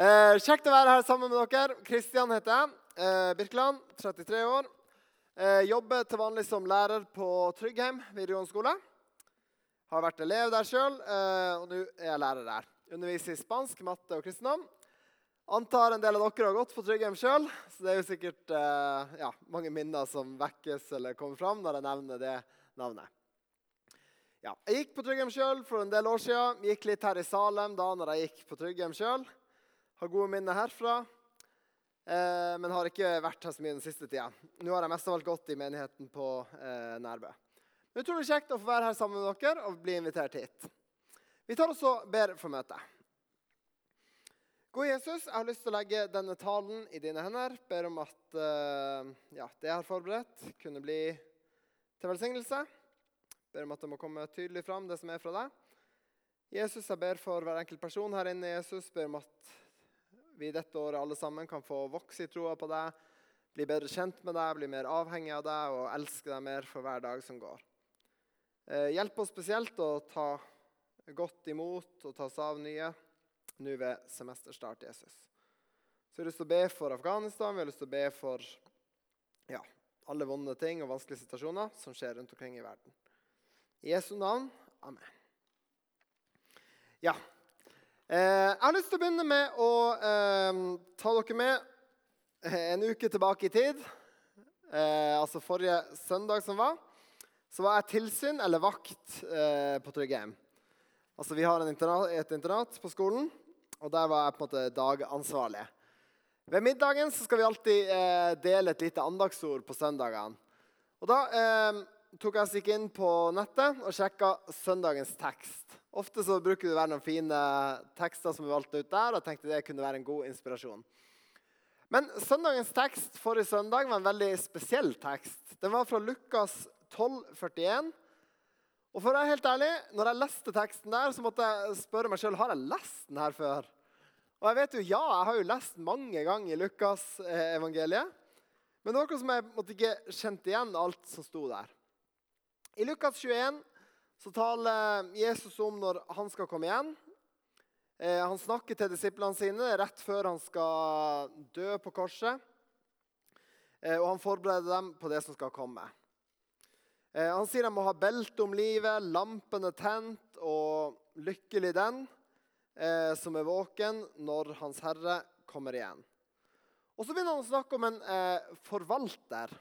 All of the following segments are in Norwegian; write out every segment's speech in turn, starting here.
Eh, kjekt å være her sammen med dere. Kristian heter jeg. Eh, Birkeland, 33 år. Eh, jobber til vanlig som lærer på Tryggheim videregående skole. Har vært elev der sjøl, eh, og nå er jeg lærer der. Underviser i spansk, matte og kristendom. Antar en del av dere har gått på Tryggheim sjøl, så det er jo sikkert eh, ja, mange minner som vekkes eller kommer fram når jeg nevner det navnet. Ja, jeg gikk på Tryggheim sjøl for en del år siden. Gikk litt her i Salem da når jeg gikk på Tryggheim sjøl. Har gode minner herfra, eh, men har ikke vært her så mye den siste tida. Nå har jeg mest av alt gått i menigheten på eh, Nærbø. Men Utrolig kjekt å få være her sammen med dere og bli invitert hit. Vi tar også og ber for møtet. Gode Jesus, jeg har lyst til å legge denne talen i dine hender. Ber om at eh, ja, det jeg har forberedt, kunne bli til velsignelse. Ber om at det må komme tydelig fram, det som er fra deg. Jesus, jeg ber for hver enkelt person her inne. Jesus, ber om at vi dette året alle sammen kan få vokse i troa på deg, bli bedre kjent med deg, bli mer avhengig av deg og elske deg mer for hver dag som går. Eh, hjelp oss spesielt å ta godt imot og ta oss av nye nå ved semesterstart, Jesus. Så vi har lyst til å be for Afghanistan, vi har lyst til å be for ja, alle vonde ting og vanskelige situasjoner som skjer rundt omkring i verden. I Jesu navn. Amen. Ja, Eh, jeg har lyst til å begynne med å eh, ta dere med en uke tilbake i tid. Eh, altså forrige søndag som var. Så var jeg tilsyn eller vakt eh, på Tryggheim. Altså Vi har internat, et internat på skolen, og der var jeg på en måte dagansvarlig. Ved middagen så skal vi alltid eh, dele et lite andagsord på søndagene. Og Da eh, tok jeg stikk inn på nettet og sjekka søndagens tekst. Ofte så bruker det å være noen fine tekster som er valgt ut der. og tenkte det kunne være en god inspirasjon. Men søndagens tekst forrige søndag var en veldig spesiell tekst. Den var fra Lukas 12, 41. Og for å være helt ærlig, når jeg leste teksten der, så måtte jeg spørre meg sjøl har jeg lest den her før. Og jeg vet jo, ja, jeg har jo lest mange ganger Lukas-evangeliet. Men det var noe som jeg måtte ikke kjente igjen alt som sto der. I Lukas 21 så taler Jesus om når han skal komme igjen. Eh, han snakker til disiplene sine rett før han skal dø på korset. Eh, og han forbereder dem på det som skal komme. Eh, han sier de må ha belte om livet, lampen er tent, og lykkelig den som er våken når Hans Herre kommer igjen. Og Så begynner han å snakke om en forvalter.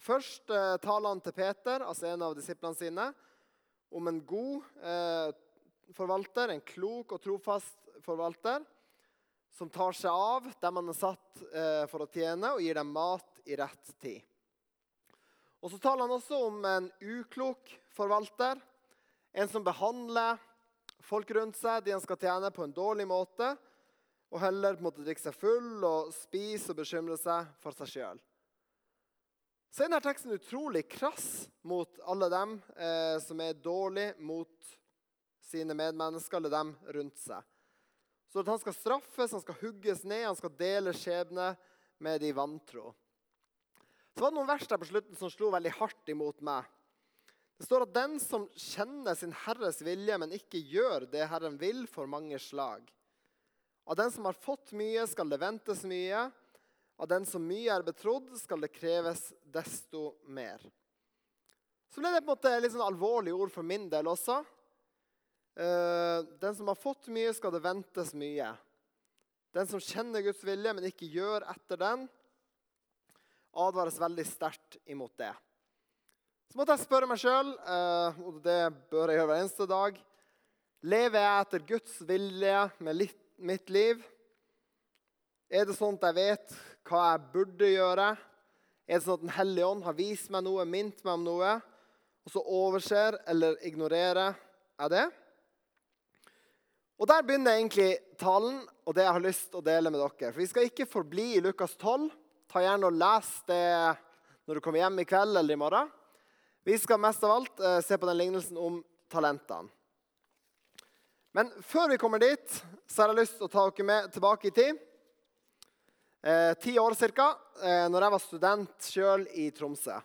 Først taler han til Peter, altså en av disiplene sine om en god eh, forvalter, en klok og trofast forvalter, som tar seg av dem man er satt eh, for å tjene, og gir dem mat i rett tid. Og Så taler han også om en uklok forvalter, en som behandler folk rundt seg, de han skal tjene, på en dårlig måte, og heller på en måte drikke seg full og spise og bekymre seg for seg sjøl så er denne teksten utrolig krass mot alle dem eh, som er dårlige mot sine medmennesker eller dem rundt seg. Så at han skal straffes, han skal hugges ned, han skal dele skjebne med de vantro. Så var det noen vers der på slutten som slo veldig hardt imot meg. Det står at den som kjenner sin Herres vilje, men ikke gjør det Herren vil, får mange slag. Av den som har fått mye, skal det ventes mye. Av den som mye er betrodd, skal det kreves desto mer. Så ble det på en måte litt sånn alvorlige ord for min del også. Eh, den som har fått mye, skal det ventes mye. Den som kjenner Guds vilje, men ikke gjør etter den, advares veldig sterkt imot det. Så måtte jeg spørre meg sjøl, eh, og det bør jeg gjøre hver eneste dag Lever jeg etter Guds vilje med mitt liv? Er det sånn at jeg vet hva jeg burde gjøre? Er det sånn at Den hellige ånd har vist meg noe, minnet meg om noe, og så overser eller ignorerer jeg det? Og Der begynner egentlig talen og det jeg har lyst til å dele med dere. For Vi skal ikke forbli i Lukas 12. Ta gjerne og Les det når du kommer hjem i kveld eller i morgen. Vi skal mest av alt eh, se på den lignelsen om talentene. Men før vi kommer dit, så har jeg lyst til å ta dere med tilbake i tid eh, ti år ca., eh, når jeg var student sjøl i Tromsø.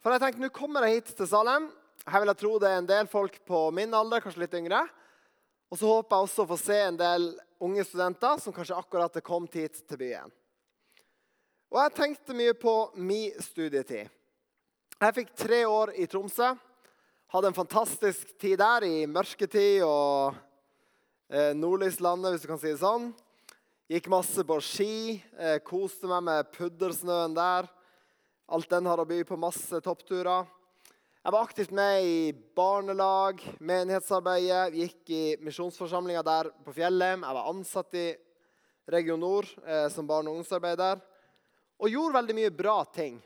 For jeg tenkte, Nå kommer jeg hit til Salem. Her vil jeg tro det er en del folk på min alder, kanskje litt yngre. Og så håper jeg også å få se en del unge studenter som kanskje akkurat er kommet hit til byen. Og jeg tenkte mye på min studietid. Jeg fikk tre år i Tromsø. Hadde en fantastisk tid der, i mørketid og eh, nordlyslandet, hvis du kan si det sånn. Gikk masse på ski, eh, koste meg med puddersnøen der. Alt den har å by på. Masse toppturer. Jeg var aktivt med i barnelag, menighetsarbeidet, gikk i misjonsforsamlinga der på Fjellheim. Jeg var ansatt i Region Nord eh, som barne- og ungdomsarbeider og gjorde veldig mye bra ting.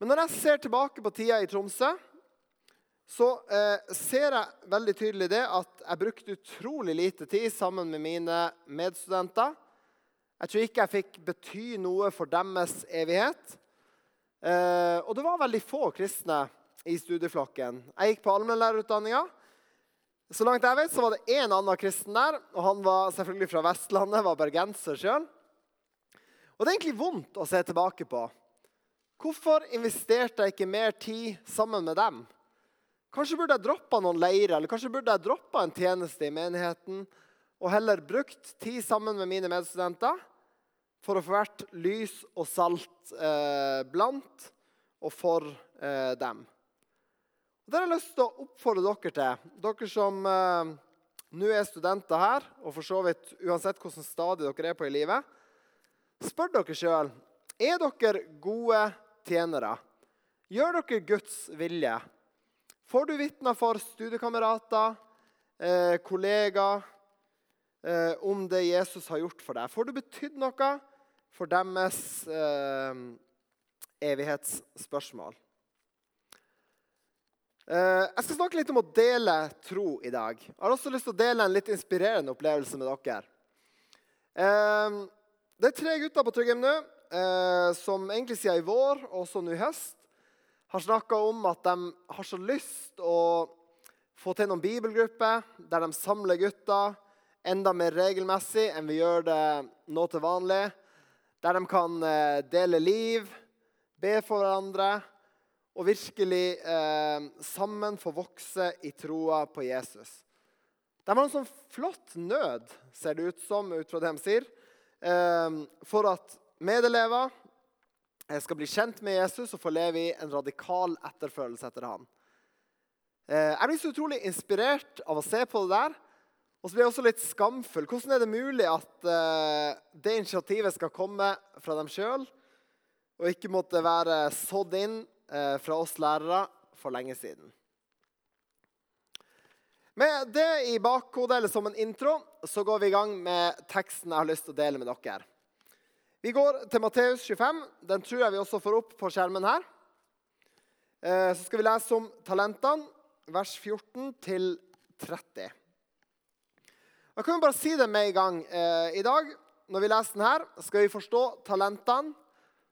Men når jeg ser tilbake på tida i Tromsø, så eh, ser jeg veldig tydelig det at jeg brukte utrolig lite tid sammen med mine medstudenter. Jeg tror ikke jeg fikk bety noe for deres evighet. Eh, og det var veldig få kristne i studieflokken. Jeg gikk på allmennlærerutdanninga. Så langt jeg vet, så var det én annen kristen der, og han var selvfølgelig fra Vestlandet, var bergenser sjøl. Og det er egentlig vondt å se tilbake på. Hvorfor investerte jeg ikke mer tid sammen med dem? Kanskje burde jeg droppa noen leirer eller kanskje burde jeg droppa en tjeneste i menigheten og heller brukt tid sammen med mine medstudenter for å få vært lys og salt eh, blant og for eh, dem. Og Det har jeg lyst til å oppfordre dere til, dere som eh, nå er studenter her, og for så vidt uansett hvordan stadie dere er på i livet. Spør dere sjøl er dere gode tjenere. Gjør dere Guds vilje? Får du vitner for studiekamerater, eh, kollegaer, eh, om det Jesus har gjort for deg? Får du betydd noe for deres eh, evighetsspørsmål? Eh, jeg skal snakke litt om å dele tro i dag. Jeg har også lyst til å dele en litt inspirerende opplevelse med dere. Eh, det er tre gutter på Tryggheim nå eh, som egentlig siden i vår og så nå i høst har snakka om at de har så lyst å få til noen bibelgrupper der de samler gutter enda mer regelmessig enn vi gjør det nå til vanlig. Der de kan eh, dele liv, be for hverandre og virkelig eh, sammen få vokse i troa på Jesus. De har en sånn flott nød, ser det ut som, ut fra det de sier, eh, for at medelever skal bli kjent med Jesus og få leve i en radikal etterfølelse etter ham. Eh, jeg blir så utrolig inspirert av å se på det der. Og så blir jeg også litt skamfull. Hvordan er det mulig at uh, det initiativet skal komme fra dem sjøl, og ikke måtte være sådd inn fra oss lærere for lenge siden? Med det i bakhodet, eller som en intro, så går vi i gang med teksten jeg har lyst til å dele med dere. Vi går til Matteus 25. Den tror jeg vi også får opp på skjermen her. Eh, så skal vi lese om talentene, vers 14 til 30. Da kan vi bare si det med en gang. Eh, I dag, når vi leser den her, skal vi forstå talentene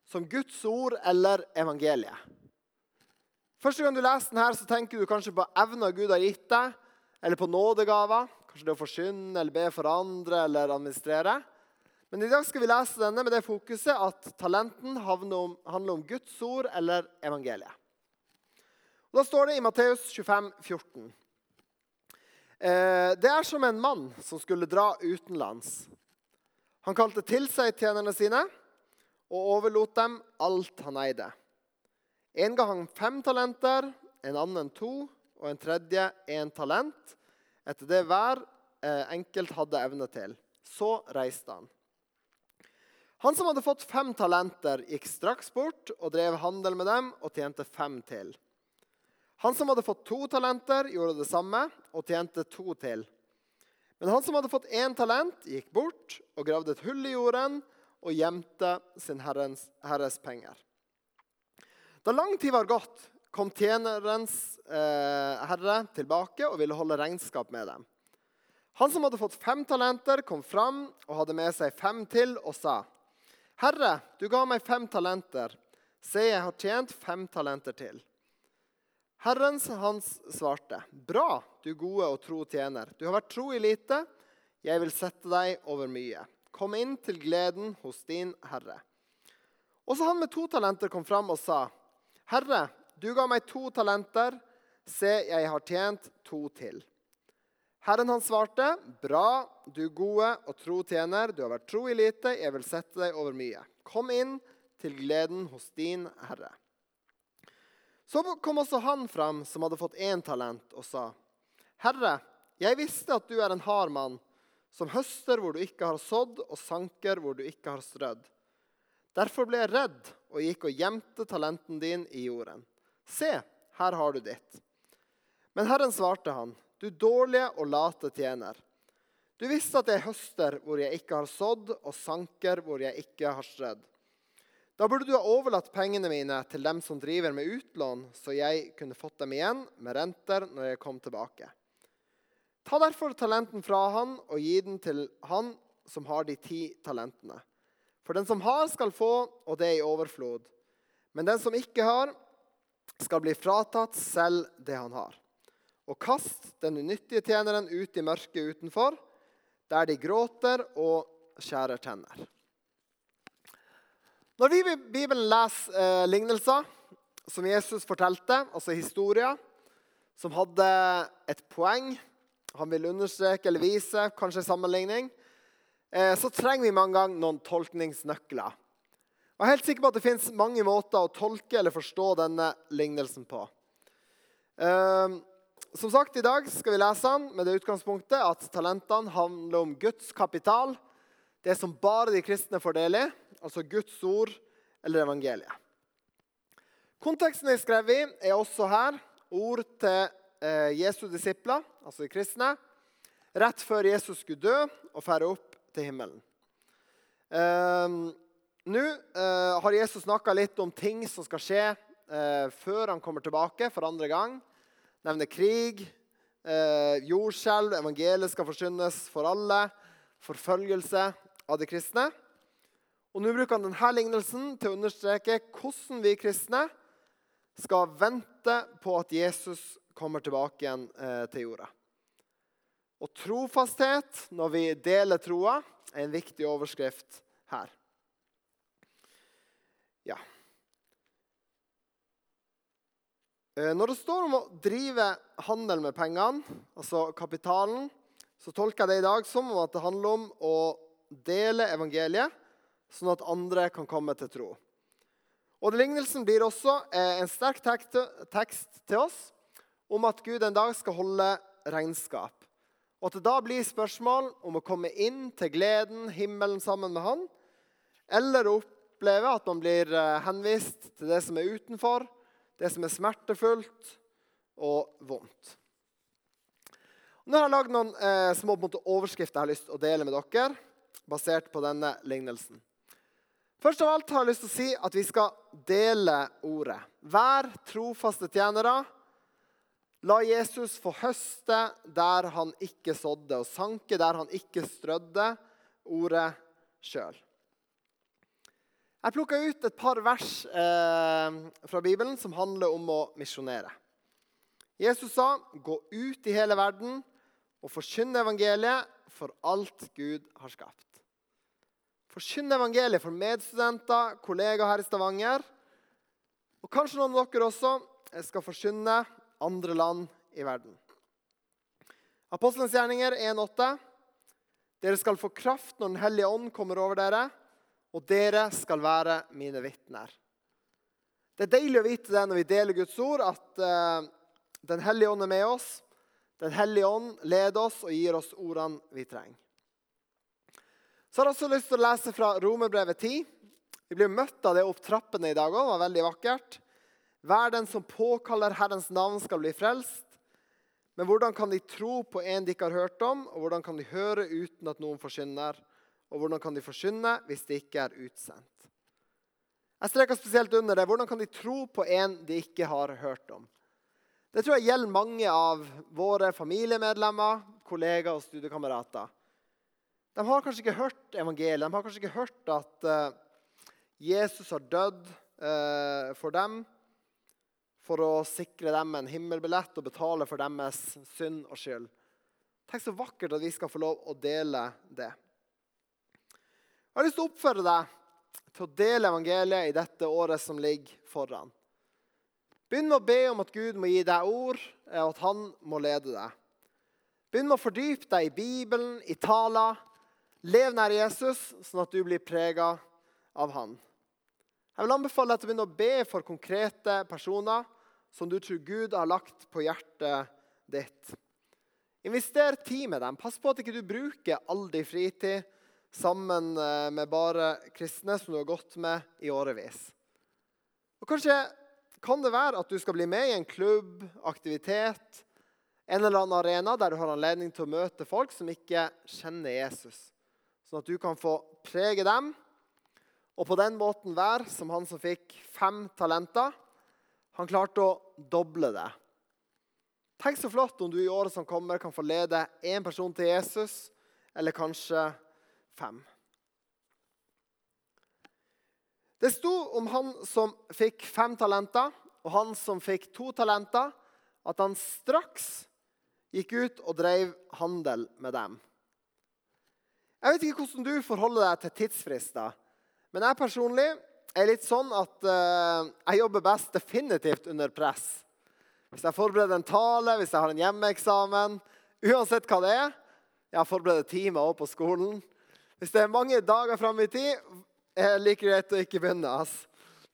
som Guds ord eller evangeliet. Første gang du leser den her, så tenker du kanskje på evner Gud har gitt deg, eller på nådegaver. Kanskje det å forsyne eller be for andre eller administrere. Men i dag skal vi lese denne med det fokuset at talenten handler om, Guds ord eller evangeliet. Og da står det i Matteus 25, 14. Eh, det er som en mann som skulle dra utenlands. Han kalte til seg tjenerne sine og overlot dem alt han eide. En ga han fem talenter, en annen to og en tredje én talent, etter det hver eh, enkelt hadde evne til. Så reiste han. Han som hadde fått fem talenter, gikk straks bort og drev handel med dem og tjente fem til. Han som hadde fått to talenter, gjorde det samme og tjente to til. Men han som hadde fått én talent, gikk bort og gravde et hull i jorden og gjemte sin herrens, herres penger. Da lang tid var gått, kom tjenerens eh, herre tilbake og ville holde regnskap med dem. Han som hadde fått fem talenter, kom fram og hadde med seg fem til og sa, 'Herre, du ga meg fem talenter. Se, jeg har tjent fem talenter til.' Herren hans svarte, 'Bra, du gode og tro tjener. Du har vært tro i lite. Jeg vil sette deg over mye. Kom inn til gleden hos din herre.' Også han med to talenter kom fram og sa, 'Herre, du ga meg to talenter. Se, jeg har tjent to til. Herren han svarte, 'Bra, du gode og tro tjener. Du har vært tro i lite, jeg vil sette deg over mye.' 'Kom inn til gleden hos din herre.' Så kom også han fram som hadde fått én talent, og sa, 'Herre, jeg visste at du er en hard mann, som høster hvor du ikke har sådd, og sanker hvor du ikke har strødd.' Derfor ble jeg redd og gikk og gjemte talenten din i jorden. Se, her har du ditt. Men Herren svarte han, du dårlige og late tjener. Du visste at jeg høster hvor jeg ikke har sådd, og sanker hvor jeg ikke har strødd. Da burde du ha overlatt pengene mine til dem som driver med utlån, så jeg kunne fått dem igjen med renter når jeg kom tilbake. Ta derfor talenten fra han og gi den til han som har de ti talentene. For den som har, skal få, og det i overflod. Men den som ikke har, skal bli fratatt selv det han har. Og kast den unyttige tjeneren ut i mørket utenfor, der de gråter og skjærer tenner. Når vi i Bibelen leser eh, lignelser som Jesus fortalte, altså historier som hadde et poeng, han vil understreke eller vise, kanskje sammenligning, eh, så trenger vi mange ganger noen tolkningsnøkler. Jeg er helt sikker på at det fins mange måter å tolke eller forstå denne lignelsen på. Eh, som sagt, I dag skal vi lese den med det utgangspunktet at talentene handler om Guds kapital. Det som bare de kristne får del i, altså Guds ord eller evangeliet. Konteksten jeg skrev i, er også her ord til eh, Jesu disipler, altså de kristne, rett før Jesus skulle dø og fære opp til himmelen. Eh, Nå eh, har Jesus snakka litt om ting som skal skje eh, før han kommer tilbake for andre gang nevner krig, eh, jordskjelv, evangeliet skal forsynes for alle, forfølgelse av de kristne. Og Nå bruker han denne lignelsen til å understreke hvordan vi kristne skal vente på at Jesus kommer tilbake igjen eh, til jorda. Og trofasthet når vi deler troa, er en viktig overskrift her. Ja. Eh, når det står om å drive handel med pengene, altså kapitalen, så tolker jeg det i dag som om at det handler om å dele evangeliet, sånn at andre kan komme til tro. Og Lignelsen blir også eh, en sterk tekst til oss om at Gud en dag skal holde regnskap. Og at det da blir spørsmål om å komme inn til gleden, himmelen sammen med Han, eller oppleve at man blir eh, henvist til det som er utenfor, det som er smertefullt og vondt. Nå har jeg lagd noen eh, små overskrifter jeg har lyst til å dele med dere, basert på denne lignelsen. Først av alt har jeg lyst til å si at vi skal dele ordet. Vær trofaste tjenere. La Jesus få høste der han ikke sådde, og sanke der han ikke strødde ordet sjøl. Jeg plukka ut et par vers eh, fra Bibelen som handler om å misjonere. Jesus sa, 'Gå ut i hele verden og forkynn evangeliet for alt Gud har skapt.' Forkynn evangeliet for medstudenter, kollegaer her i Stavanger. Og kanskje noen av dere også skal forkynne andre land i verden. Apostelens gjerninger 1,8. Dere skal få kraft når Den hellige ånd kommer over dere og dere skal være mine vitner. Det er deilig å vite det når vi deler Guds ord, at uh, Den hellige ånd er med oss. Den hellige ånd leder oss og gir oss ordene vi trenger. Så har jeg også lyst til å lese fra Romerbrevet 10. Vi blir møtt av det opp trappene i dag òg. Det var veldig vakkert. Hver den som påkaller Herrens navn, skal bli frelst. Men hvordan kan de tro på en de ikke har hørt om, og hvordan kan de høre uten at noen forkynner? Og hvordan kan de forkynne hvis de ikke er utsendt? Jeg streker spesielt under det. Hvordan kan de tro på en de ikke har hørt om? Det tror jeg gjelder mange av våre familiemedlemmer, kollegaer og studiekamerater. De har kanskje ikke hørt evangeliet. De har kanskje ikke hørt at uh, Jesus har dødd uh, for dem for å sikre dem en himmelbillett og betale for deres synd og skyld. Tenk så vakkert at vi skal få lov å dele det. Jeg har lyst til å oppfordre deg til å dele evangeliet i dette året som ligger foran. Begynn med å be om at Gud må gi deg ord, og at han må lede deg. Begynn med å fordype deg i Bibelen, i taler. Lev nær Jesus, sånn at du blir prega av han. Jeg vil anbefale deg til å begynne å be for konkrete personer som du tror Gud har lagt på hjertet ditt. Invester tid med dem. Pass på at ikke du bruker all din fritid sammen eh, med bare kristne som du har gått med i årevis. Og Kanskje kan det være at du skal bli med i en klubb, aktivitet, en eller annen arena der du har anledning til å møte folk som ikke kjenner Jesus. Sånn at du kan få prege dem, og på den måten være som han som fikk fem talenter. Han klarte å doble det. Tenk så flott om du i året som kommer, kan få lede én person til Jesus, eller kanskje fem. Det sto om han som fikk fem talenter, og han som fikk to talenter, at han straks gikk ut og drev handel med dem. Jeg vet ikke hvordan du forholder deg til tidsfrister, men jeg personlig er litt sånn at uh, jeg jobber best definitivt under press. Hvis jeg forbereder en tale, hvis jeg har en hjemmeeksamen Uansett hva det er. Jeg har forberedt timer òg på skolen. Hvis det er mange dager fram i tid, er det like greit å ikke begynne. ass.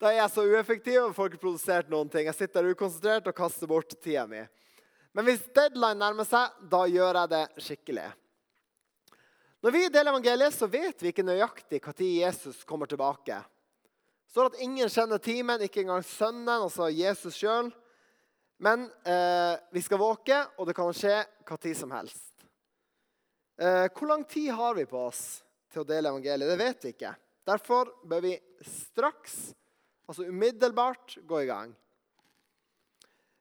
Da er jeg så ueffektiv og får ikke produsert noen ting. Jeg sitter ukonsentrert og kaster bort tida mi. Men hvis deadline nærmer seg, da gjør jeg det skikkelig. Når vi deler evangeliet, så vet vi ikke nøyaktig når Jesus kommer tilbake. Det står at ingen kjenner timen, ikke engang sønnen, altså Jesus sjøl. Men eh, vi skal våke, og det kan skje tid som helst. Eh, hvor lang tid har vi på oss til å dele evangeliet? Det vet vi ikke. Derfor bør vi straks, altså umiddelbart, gå i gang.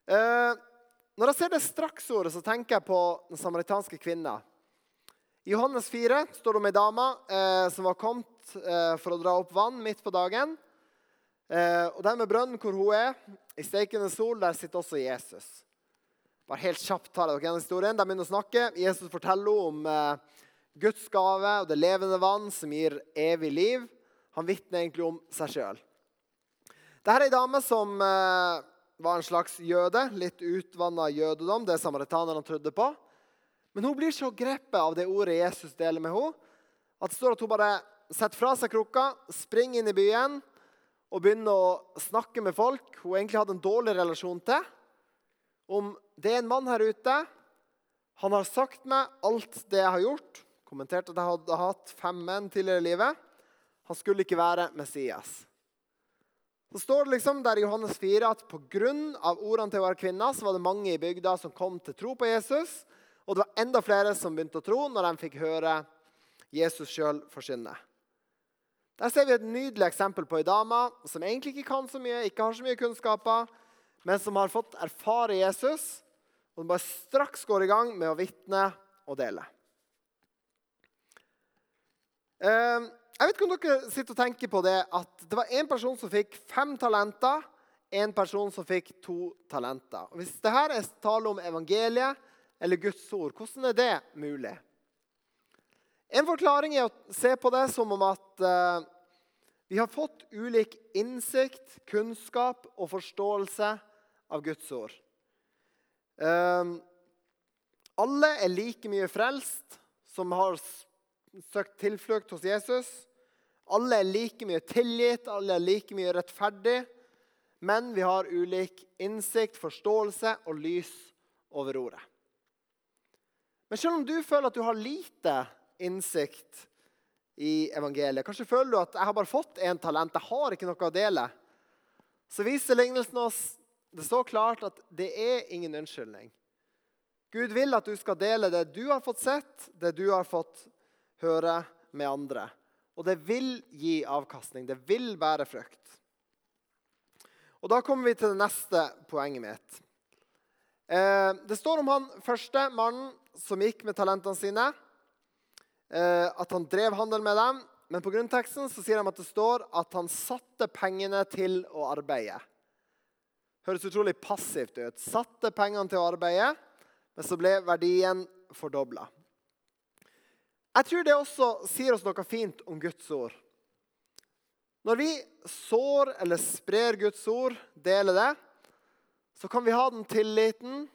Eh, når jeg ser det straksordet, så tenker jeg på den samaritanske kvinna. I Johannes 4 står det om ei dame eh, som var kommet eh, for å dra opp vann midt på dagen. Eh, og der med brønnen hvor hun er, i steikende sol, der sitter også Jesus. Bare helt kjapt tar jeg dere gjennom historien. De begynner å snakke. Jesus forteller henne om eh, Guds gave og det levende vann som gir evig liv. Han vitner egentlig om seg sjøl. Dette er ei dame som eh, var en slags jøde. Litt utvanna jødedom, det samaritanerne trodde på. Men hun blir så grepet av det ordet Jesus deler med henne, at det står at hun bare setter fra seg krukka, springer inn i byen og begynner å snakke med folk hun egentlig hadde en dårlig relasjon til, om det er en mann her ute. Han har sagt meg alt det jeg har gjort. Kommenterte at jeg hadde hatt fem menn tidligere i livet. Han skulle ikke være Messias. Så står det liksom der i Johannes 4 at pga. ordene til å være kvinne, så var det mange i bygda som kom til tro på Jesus. Og det var enda flere som begynte å tro når de fikk høre Jesus sjøl forkynne. Der ser vi et nydelig eksempel på ei dame som egentlig ikke kan så mye, ikke har så mye kunnskaper, men som har fått erfare Jesus, og som bare straks går i gang med å vitne og dele. Ehm, jeg vet ikke om dere sitter og tenker på det at det var én person som fikk fem talenter, en person som fikk to talenter. Hvis hvis dette er tale om evangeliet eller Guds ord, hvordan er det mulig? En forklaring er å se på det som om at uh, vi har fått ulik innsikt, kunnskap og forståelse av Guds ord. Uh, alle er like mye frelst som har søkt tilflukt hos Jesus. Alle er like mye tilgitt, alle er like mye rettferdig. Men vi har ulik innsikt, forståelse og lys over ordet. Men selv om du føler at du har lite innsikt i evangeliet. Kanskje føler du at 'jeg har bare fått én talent, jeg har ikke noe å dele'. Så viser lignelsen oss det så klart at det er ingen unnskyldning. Gud vil at du skal dele det du har fått sett, det du har fått høre med andre. Og det vil gi avkastning. Det vil bære frukt. Og Da kommer vi til det neste poenget mitt. Eh, det står om han første mannen som gikk med talentene sine. Eh, at han drev handel med dem. Men på grunnteksten så sier de at det står at han satte pengene til å arbeide. Høres utrolig passivt ut. Satte pengene til å arbeide, men så ble verdien fordobla. Jeg tror det også sier oss noe fint om Guds ord. Når vi sår eller sprer Guds ord, deler det, så kan vi ha den tilliten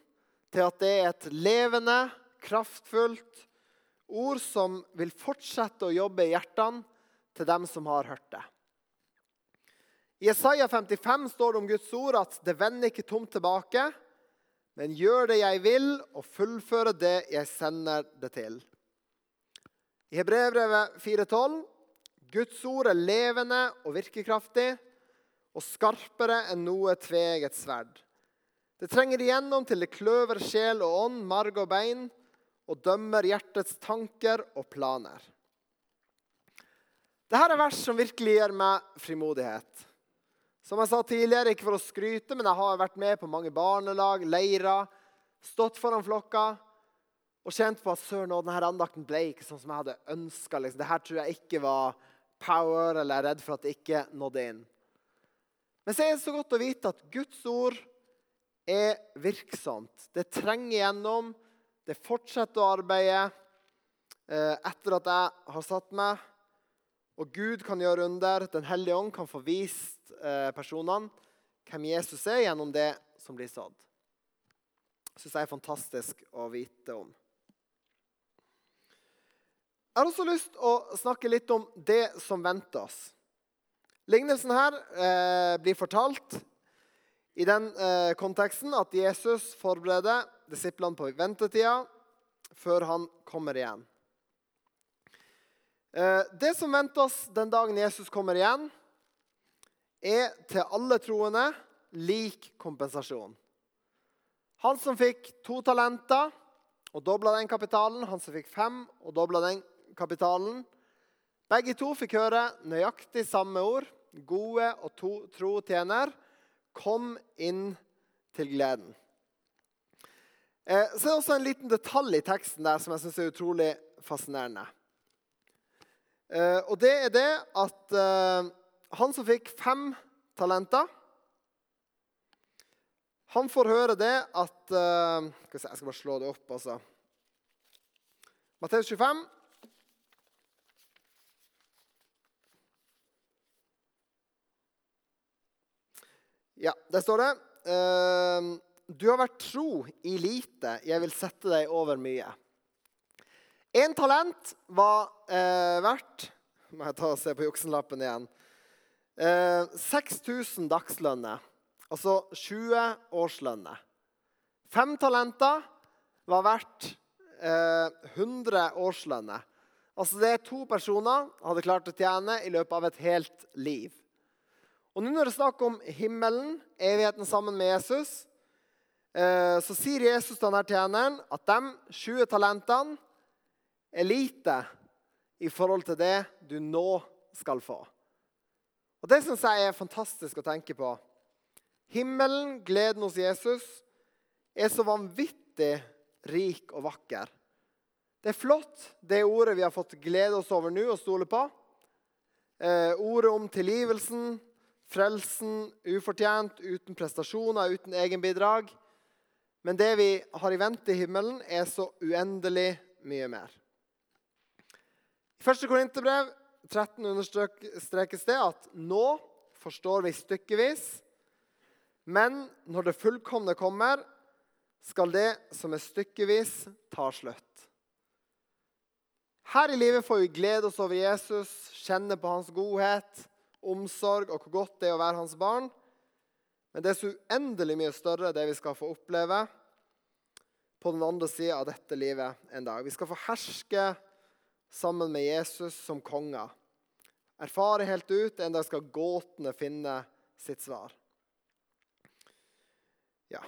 til at det er et levende, kraftfullt, ord som vil fortsette å jobbe i hjertene til dem som har hørt det. I Isaiah 55 står det om Guds ord at det vender ikke tomt tilbake, men gjør det jeg vil, og fullfører det jeg sender det til. I Hebrevet 4,12.: Guds ord er levende og virkekraftig og skarpere enn noe tveget sverd. Det trenger igjennom til det kløver sjel og ånd, marg og bein, og dømmer hjertets tanker og planer. Dette er vers som virkelig gir meg frimodighet. Som jeg sa tidligere, ikke for å skryte, men jeg har vært med på mange barnelag, leirer, stått foran flokka og kjent på at søren, denne andakten ble ikke sånn som jeg hadde ønska. Liksom. Dette tror jeg ikke var power, eller jeg er redd for at det ikke nådde inn. Men så er det så godt å vite at Guds ord er virksomt. Det trenger gjennom. Det fortsetter å arbeide eh, etter at jeg har satt meg. Og Gud kan gjøre under. Den hellige ånd kan få vist eh, personene hvem Jesus er, gjennom det som blir sådd. Det syns jeg er fantastisk å vite om. Jeg har også lyst til å snakke litt om det som venter oss. Lignelsen her eh, blir fortalt i den eh, konteksten at Jesus forbereder disiplene på ventetida før han kommer igjen. Eh, det som venter oss den dagen Jesus kommer igjen, er til alle troende lik kompensasjon. Han som fikk to talenter og dobla den kapitalen, han som fikk fem og dobla den kapitalen Begge to fikk høre nøyaktig samme ord. Gode og to, tro tjener, kom inn til gleden. Eh, så er det også en liten detalj i teksten der som jeg syns er utrolig fascinerende. Eh, og det er det at eh, han som fikk fem talenter Han får høre det at se, Jeg skal bare slå det opp, altså. Matteus 25. Ja, der står det Du har vært tro i lite, jeg vil sette deg over mye. Én talent var eh, verdt Må jeg ta og se på juksenlappen igjen. Eh, 6000 dagslønner, altså 20 årslønner. Fem talenter var verdt eh, 100 årslønner. Altså det er to personer hadde klart å tjene i løpet av et helt liv. Og nå når det er snakk om himmelen, evigheten sammen med Jesus, eh, så sier Jesus til denne tjeneren at de 20 talentene er lite i forhold til det du nå skal få. Og Det syns jeg er fantastisk å tenke på. Himmelen, gleden hos Jesus, er så vanvittig rik og vakker. Det er flott, det ordet vi har fått glede oss over nå og stole på. Eh, ordet om tilgivelsen, frelsen, ufortjent, uten prestasjoner, uten egenbidrag. Men det vi har i vente i himmelen, er så uendelig mye mer. I 1. Korinterbrev 13 understrekes det at nå forstår vi stykkevis, men når det fullkomne kommer, skal det som er stykkevis, ta slutt. Her i livet får vi glede oss over Jesus, kjenne på hans godhet, omsorg og hvor godt det er å være hans barn. Men det er så uendelig mye større det vi skal få oppleve på den andre sida av dette livet en dag. Vi skal få herske sammen med Jesus som konger. Erfare helt ut. En dag skal gåtene finne sitt svar. Ja.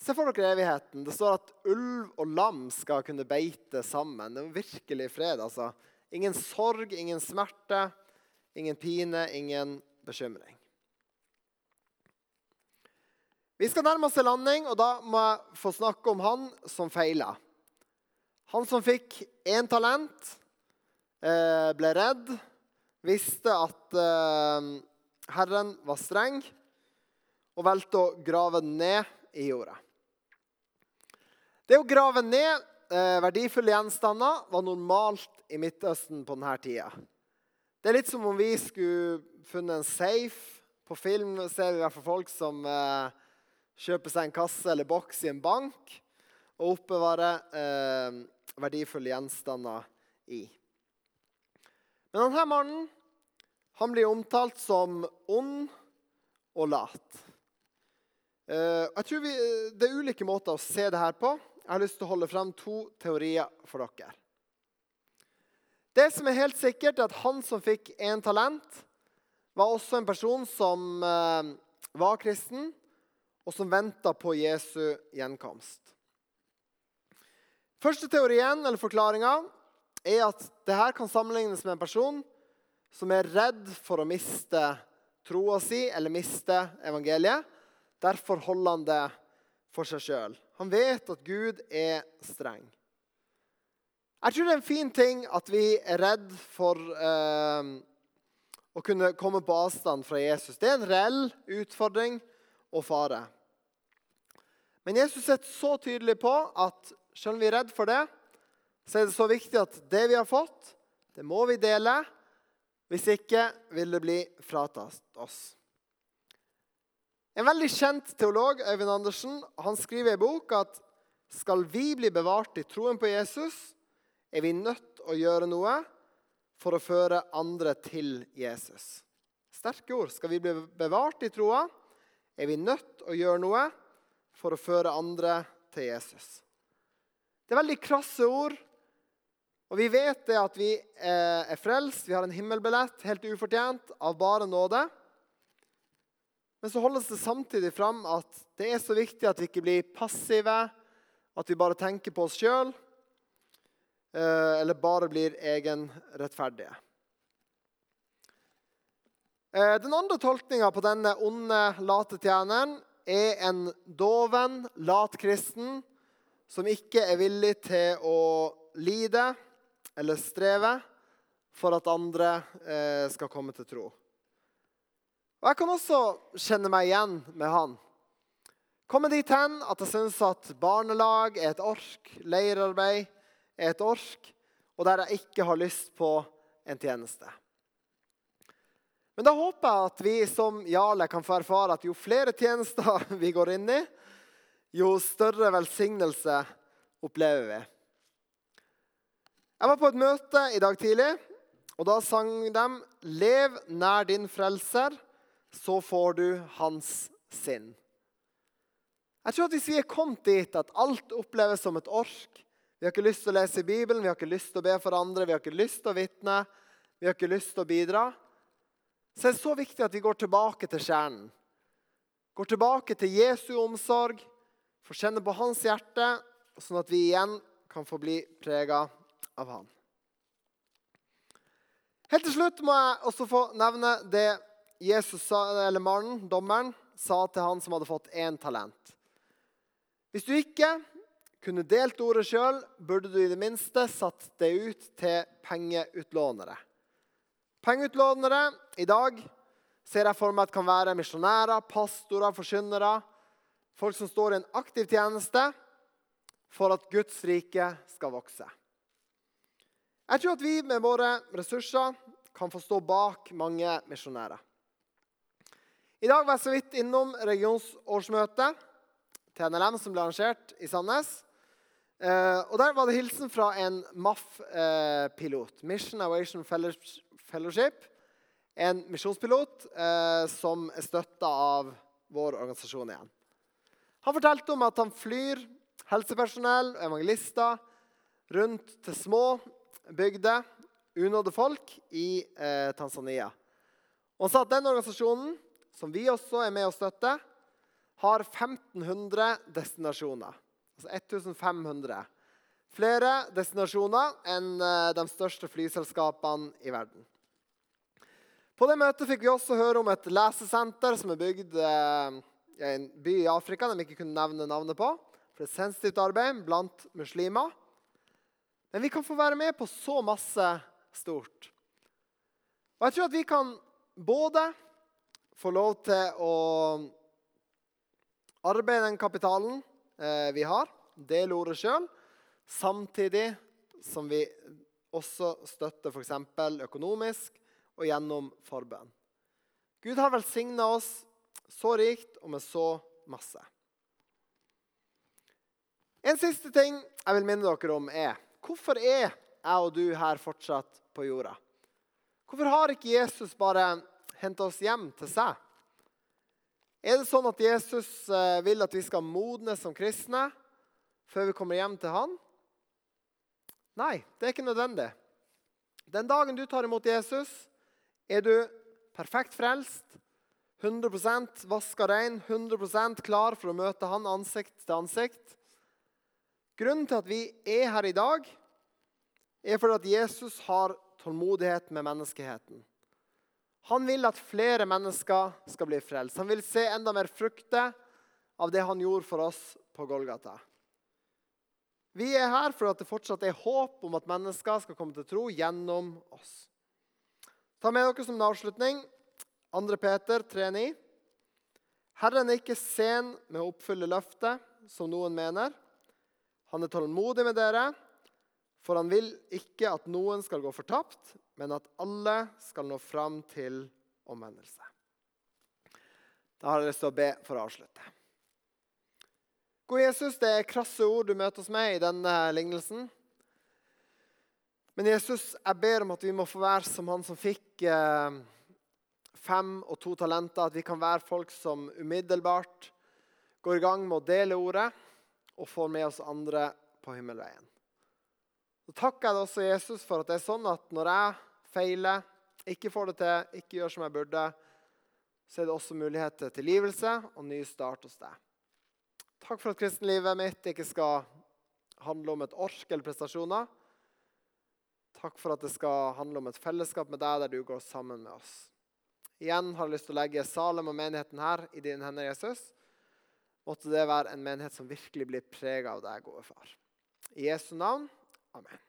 Se for dere evigheten. Det står at ulv og lam skal kunne beite sammen. Det er virkelig fred. altså. Ingen sorg, ingen smerte, ingen pine, ingen bekymring. Vi skal nærme oss landing, og da må jeg få snakke om han som feila. Han som fikk én talent, Eh, ble redd, visste at eh, Herren var streng, og valgte å grave ned i jorda. Det å grave ned eh, verdifulle gjenstander var normalt i Midtøsten på denne tida. Det er litt som om vi skulle funnet en safe. På film ser vi i hvert fall folk som eh, kjøper seg en kasse eller boks i en bank og oppbevarer eh, verdifulle gjenstander i. Men denne mannen han blir omtalt som ond og lat. Eh, jeg tror vi, Det er ulike måter å se det her på. Jeg har lyst til å holde frem to teorier for dere. Det som er helt sikkert, er at han som fikk én talent, var også en person som eh, var kristen, og som venta på Jesu gjenkomst. Første teorien, eller forklaringa, er at dette kan sammenlignes med en person som er redd for å miste troa si eller miste evangeliet. Derfor holder han det for seg sjøl. Han vet at Gud er streng. Jeg tror det er en fin ting at vi er redd for eh, å kunne komme på avstand fra Jesus. Det er en reell utfordring og fare. Men Jesus er så tydelig på at selv om vi er redd for det, så er det så viktig at det vi har fått, det må vi dele. Hvis ikke vil det bli fratatt oss. En veldig kjent teolog, Øyvind Andersen, han skriver i bok at skal vi bli bevart i troen på Jesus, er vi nødt til å gjøre noe for å føre andre til Jesus. Sterke ord. Skal vi bli bevart i troa, er vi nødt til å gjøre noe for å føre andre til Jesus. Det er veldig krasse ord, og vi vet det at vi eh, er frelst, vi har en himmelbillett, helt ufortjent, av bare nåde. Men så holdes det samtidig fram at det er så viktig at vi ikke blir passive, at vi bare tenker på oss sjøl, eller bare blir egenrettferdige. Eh, den andre tolkninga på denne onde, late tjeneren er en doven, lat kristen som ikke er villig til å lide eller streve for at andre eh, skal komme til tro. Og Jeg kan også kjenne meg igjen med han. Komme dit hen at jeg syns at barnelag er et ork, leirarbeid er et ork, og der jeg ikke har lyst på en tjeneste. Men da håper jeg at vi som Jarle kan få erfare at jo flere tjenester vi går inn i, jo større velsignelse opplever vi. Jeg var på et møte i dag tidlig, og da sang de 'Lev nær din frelser, så får du hans sinn'. Jeg tror at Hvis vi er kommet dit at alt oppleves som et ork Vi har ikke lyst til å lese i Bibelen, vi har ikke lyst til å be for andre, vi har ikke lyst til å vitne, vi har ikke lyst til å bidra Så det er så viktig at vi går tilbake til kjernen. Går tilbake til Jesu omsorg, får kjenne på hans hjerte, sånn at vi igjen kan få bli prega av han. Helt til slutt må jeg også få nevne det Jesus eller mannen, dommeren, sa til han som hadde fått én talent. Hvis du ikke kunne delt ordet sjøl, burde du i det minste satt det ut til pengeutlånere. Pengeutlånere i dag ser jeg for meg at kan være misjonærer, pastorer, forkynnere. Folk som står i en aktiv tjeneste for at Guds rike skal vokse. Jeg tror at vi med våre ressurser kan få stå bak mange misjonærer. I dag var jeg så vidt innom regionsårsmøtet til NLM som ble arrangert i Sandnes. Eh, og Der var det hilsen fra en MAF-pilot, Mission Awation Fellowship. En misjonspilot eh, som er støtta av vår organisasjon igjen. Han fortalte om at han flyr helsepersonell og evangelister rundt til små bygde unådde folk i eh, Tanzania. Og han sa at den organisasjonen, som vi også er med å støtte, har 1500 destinasjoner. Altså 1500. Flere destinasjoner enn eh, de største flyselskapene i verden. På det møtet fikk vi også høre om et lesesenter som er bygd eh, i en by i Afrika de ikke kunne nevne navnet på. For det er sensitivt arbeid blant muslimer. Men vi kan få være med på så masse stort. Og jeg tror at vi kan både få lov til å arbeide den kapitalen eh, vi har, del ordet sjøl, samtidig som vi også støtter f.eks. økonomisk og gjennom forbønn. Gud har velsigna oss så rikt og med så masse. En siste ting jeg vil minne dere om, er hvorfor er jeg og du her fortsatt på jorda? Hvorfor har ikke Jesus bare henta oss hjem til seg? Er det sånn at Jesus eh, vil at vi skal modnes som kristne før vi kommer hjem til han? Nei, det er ikke nødvendig. Den dagen du tar imot Jesus, er du perfekt frelst, 100 vaska rein, 100% klar for å møte han ansikt til ansikt. Grunnen til at vi er her i dag, er fordi at Jesus har tålmodighet med menneskeheten. Han vil at flere mennesker skal bli frelst. Han vil se enda mer frukter av det han gjorde for oss på Golgata. Vi er her for at det fortsatt er håp om at mennesker skal komme til tro gjennom oss. Ta med dere som en avslutning 2. Peter 3,9. Herren er ikke sen med å oppfylle løftet, som noen mener. Han er tålmodig med dere, for han vil ikke at noen skal gå fortapt, men at alle skal nå fram til omvendelse. Da har jeg lyst til å be for å avslutte. God Jesus, det er krasse ord du møter oss med i denne lignelsen. Men Jesus, jeg ber om at vi må få være som han som fikk eh, fem og to talenter. At vi kan være folk som umiddelbart går i gang med å dele ordet og får med oss andre på himmelveien. Så takker jeg også, Jesus, for at det er sånn at når jeg feiler, ikke får det til, ikke gjør som jeg burde, så er det også mulighet til tilgivelse og ny start hos deg. Takk for at kristenlivet mitt ikke skal handle om et ork eller prestasjoner. Takk for at det skal handle om et fellesskap med deg der du går sammen med oss. Igjen har jeg lyst til å legge Salem og menigheten her i dine hender, Jesus. Måtte det være en menighet som virkelig blir prega av deg, gode far. I Jesu navn. Amen.